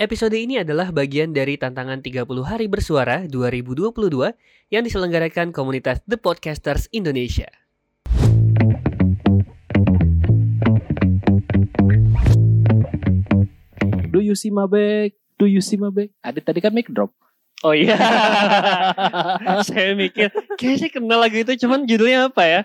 Episode ini adalah bagian dari tantangan 30 hari bersuara 2022 yang diselenggarakan komunitas The Podcasters Indonesia. Do you see my bag? Do you see my bag? Adit tadi kan mic drop. Oh iya. Saya mikir kayaknya saya kenal lagu itu cuman judulnya apa ya?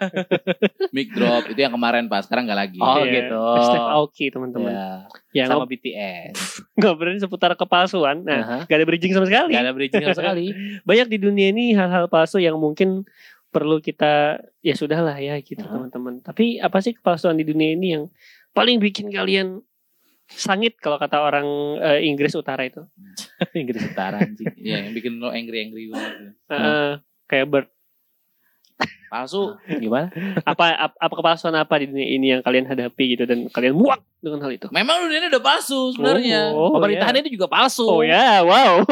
Mic drop itu yang kemarin pas sekarang nggak lagi. Oh, Iya, gitu. Steve Aoki teman-teman. Ya, Yang sama BTS. ngobrolin seputar kepalsuan. Nah, Aha. gak ada bridging sama sekali. Gak ada bridging sama sekali. Banyak di dunia ini hal-hal palsu yang mungkin perlu kita ya sudahlah ya gitu Aha. teman-teman. Tapi apa sih kepalsuan di dunia ini yang paling bikin kalian sangit kalau kata orang eh, Inggris Utara itu? Inggris Utara anjing. Iya, yang bikin lo angry angry banget. Eh, kayak Bird. Palsu. Gimana? apa, ap- apa kepalsuan apa di dunia ini yang kalian hadapi gitu dan kalian muak dengan hal itu? Memang dunia ini udah palsu sebenarnya. Oh, Pemerintahan ya. itu juga palsu. Oh ya, wow.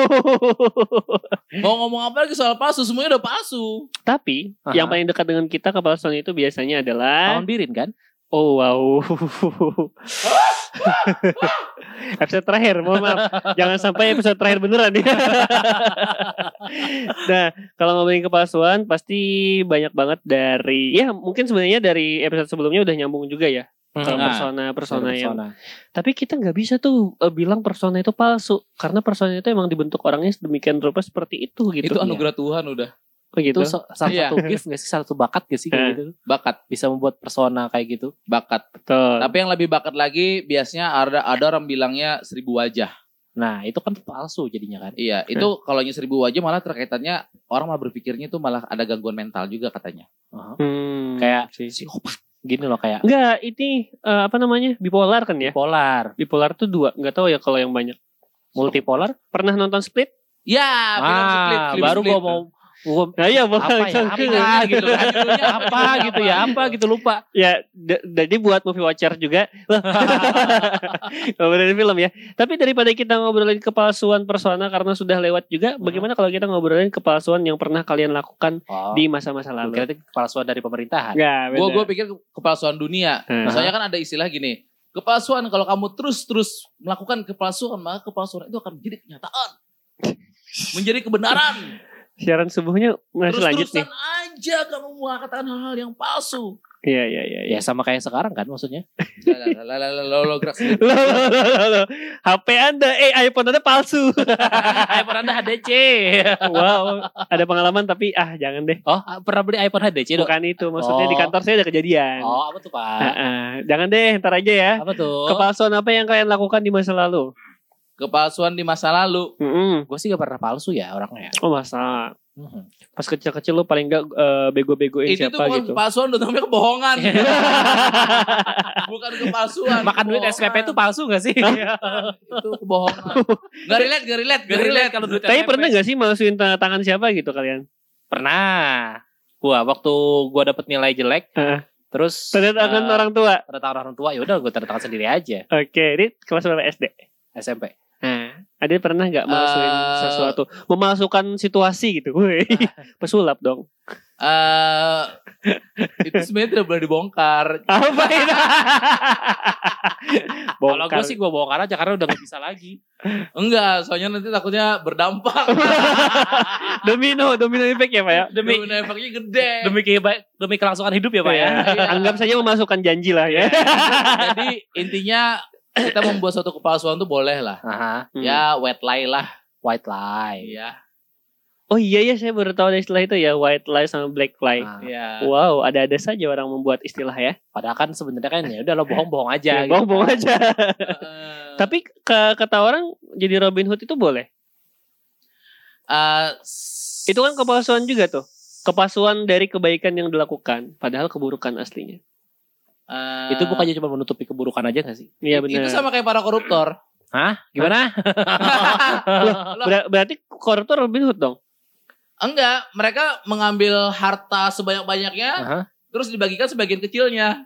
Mau ngomong apa lagi soal palsu, semuanya udah palsu. Tapi Aha. yang paling dekat dengan kita kepalsuan itu biasanya adalah Tahun birin kan? Oh wow. episode terakhir, mohon maaf. Jangan sampai episode terakhir beneran ya. nah, kalau ngomongin kepalsuan pasti banyak banget dari ya mungkin sebenarnya dari episode sebelumnya udah nyambung juga ya. Kalau Nah, persona-persona yang Persona. tapi kita nggak bisa tuh eh, bilang persona itu palsu karena persona itu emang dibentuk orangnya sedemikian rupa seperti itu gitu. Itu anugerah Tuhan udah. Oh, gitu. Itu salah Iya. satu gift gak sih? Salah satu bakat gak sih Eh. kayak gitu? Bakat, Bisa membuat persona kayak gitu. bakat. Betul. Tapi yang lebih bakat lagi biasanya ada ada orang bilangnya seribu wajah. Nah, itu kan palsu jadinya kan. Iya, itu kalau nya seribu wajah malah terkaitannya orang malah berpikirnya itu malah ada gangguan mental juga katanya. Aha. Hmm, Kayak sih. psikopat. Gini loh kayak Enggak, ini eh, apa namanya? Bipolar kan ya? polar, Bipolar tuh dua, nggak tahu ya kalau yang banyak. multipolar. Pernah nonton Split? Ya, film split, Ah, film baru split. gua mau gua Nah, iya, apa ya apa gitu kan apa gitu ya apa gitu lupa Ya, jadi buat movie watcher juga. ngobrolin film ya. Tapi daripada kita ngobrolin kepalsuan persona karena sudah lewat juga, bagaimana kalau kita ngobrolin kepalsuan yang pernah kalian lakukan oh, di masa-masa gua lalu? kira kepalsuan dari pemerintahan Enggak, Gue gue pikir ke- kepalsuan dunia. Hmm. Soalnya kan ada istilah gini. Kepalsuan kalau kamu terus-terus melakukan kepalsuan maka kepalsuan itu akan menjadi kenyataan. menjadi kebenaran. Siaran subuhnya masih lanjut nih. Aja kamu mengatakan hal-hal yang palsu. Iya, iya, iya. ya sama kayak sekarang kan maksudnya Lah, lah, lah, lah, lo, lo gerak sendiri. Loh, loh, loh, loh. HP Anda, eh iPhone Anda palsu. iPhone anda HDC wow, ada pengalaman tapi ah jangan deh. oh pernah beli iPhone HDC dong Bukan itu, maksudnya di Oh. kantor saya ada kejadian. oh apa tuh pak ah. Jangan deh, ntar aja ya. apa tuh Kepalsuan apa yang kalian lakukan di masa lalu? Kepalsuan di masa lalu. Mm-mm. gue sih gak pernah palsu ya orangnya Oh masa Mhm. pas kecil-kecil lu paling gak eh, bego-begoin Itu tuh siapa bukan gitu? kepalsuan, udah namanya kebohongan. bukan kepalsuan. makan duit. SPP itu palsu gak sih itu kebohongan. Gak relate, gak relate, Gak relate kalau duit Tapi SPP. pernah gak sih masukin tanda tangan siapa gitu kalian? pernah gua waktu gua dapet nilai jelek Heeh. terus Tanda tangan eh, orang tua. tanda tangan orang tua ya udah gue tanda tangan sendiri aja Oke, ini kelas berapa SD? SMP ada pernah nggak masukin Eh. sesuatu, memasukkan situasi gitu? Woi, pesulap dong. Eh itu sebenarnya tidak boleh dibongkar. Apa itu? kalau gue sih gue bongkar aja karena udah gak bisa lagi Enggak, soalnya nanti takutnya berdampak. domino, domino effect ya pak ya. demi Domino efeknya gede. demi keba- demi kelangsungan hidup ya pak ya Iya. Anggap saja memasukkan janji lah ya. Jadi intinya kita membuat suatu kepalsuan tuh boleh lah. Aha. Hmm. Ya white lie lah. white lie Iya. Oh iya ya, saya baru tahu ada istilah itu ya, white lie sama black lie. Nah, Iya. Wow, ada-ada saja orang membuat istilah ya. padahal kan sebenarnya kan ya udah lo bohong-bohong aja Ya, gitu bohong-bohong kan. aja. Eh, Tapi ke, kata orang jadi Robin Hood itu boleh. eh, Itu kan kepalsuan juga tuh. Kepalsuan dari kebaikan yang dilakukan, padahal keburukan aslinya. Eh, itu bukannya cuma menutupi keburukan aja gak sih Iya Itu benar. sama kayak para koruptor. Hah? Gimana? Loh, Ber- berarti koruptor Robin Hood dong. enggak, mereka mengambil harta sebanyak-banyaknya Aha. terus dibagikan sebagian kecilnya.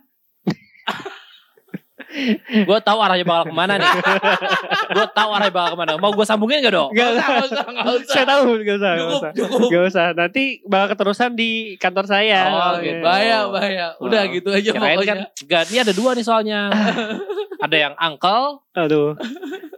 Gue tahu arahnya bakal ke mana nih. gue tahu arahnya bakal ke mana. Mau gue sambungin gak dong? Gak usah. usah, nggak usah. Saya tahu, gak usah, gak Cukup, usah. cukup. Gak usah. Nanti bakal keterusan di kantor saya. Oh, gitu. Bahaya, bahaya. Udah Oh. gitu aja Kirain pokoknya. kan, gak, ini ada dua nih soalnya. ada yang uncle, Aduh.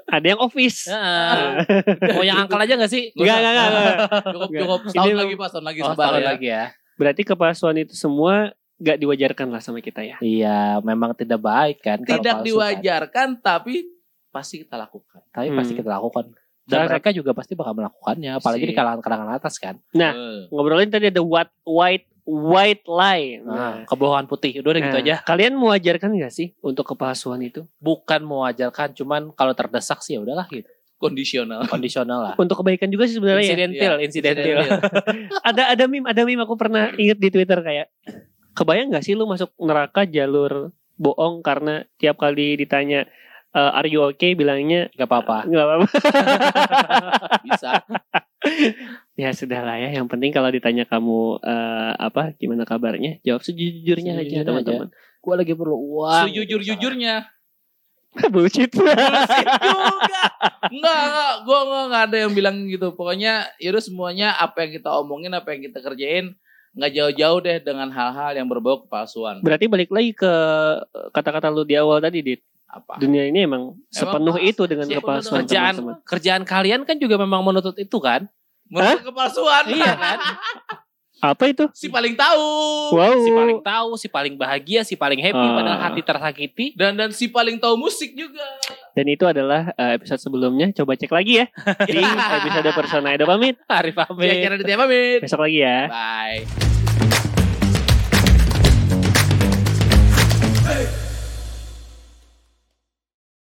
Ada yang office. Heeh. mau yang uncle aja gak sih? Enggak, enggak, enggak, enggak. Cukup, cukup. Setahun lagi, Pak. Setahun lagi Oh, setahun ya. lagi ya. Berarti kepalsuan itu semua gak diwajarkan lah sama kita ya. Iya, memang tidak baik kan. kalau Tidak kan. diwajarkan, tapi pasti kita lakukan. Tapi pasti Hmm. kita lakukan. Dan Salah mereka juga pasti bakal melakukannya. Apalagi di Si. kalangan-kalangan atas kan. Nah, Eh. ngobrolin tadi ada what white white lie. Nah, kebohongan putih. Udah, udah gitu Nah, aja. Kalian mewajarkan gak sih untuk kepalsuan itu? Bukan mewajarkan, cuman kalau terdesak sih ya udahlah gitu. Kondisional. Kondisional lah. Untuk kebaikan juga sih sebenarnya. ya. Insidental, Iya, insidental. ada ada meme ada meme aku pernah inget di Twitter kayak kebayang nggak sih lu masuk neraka jalur bohong karena tiap kali ditanya "Eh, are you okay bilangnya Gak apa-apa. nggak apa-apa Bisa. ya sudah lah ya yang penting kalau ditanya kamu eh, apa gimana kabarnya jawab sejujurnya aja teman-teman Gue lagi perlu uang. Sejujur-jujurnya. bullshit Bullshit juga. Enggak, enggak. Gue enggak, enggak ada yang bilang gitu. Pokoknya yaudah semuanya apa yang kita omongin, apa yang kita kerjain. Nggak jauh-jauh deh dengan hal-hal yang berbau kepalsuan. berarti balik lagi ke kata-kata lu di awal tadi dit Apa? dunia ini emang sepenuh pas- itu dengan kepalsuan Kerjaan, teman-teman kerjaan kalian kan juga memang menuntut itu kan? Menurut kepalsuan. Iya kan? apa itu si paling tahu. wow Si paling tahu, si paling bahagia, si paling happy, Ah. padahal hati tersakiti. Dan dan si paling tahu musik juga. Dan itu adalah eh, episode sebelumnya. Coba cek lagi ya di episode Persona Edo pamit. Arif Ya, Amin. kira di pamit. Besok lagi ya. Bye.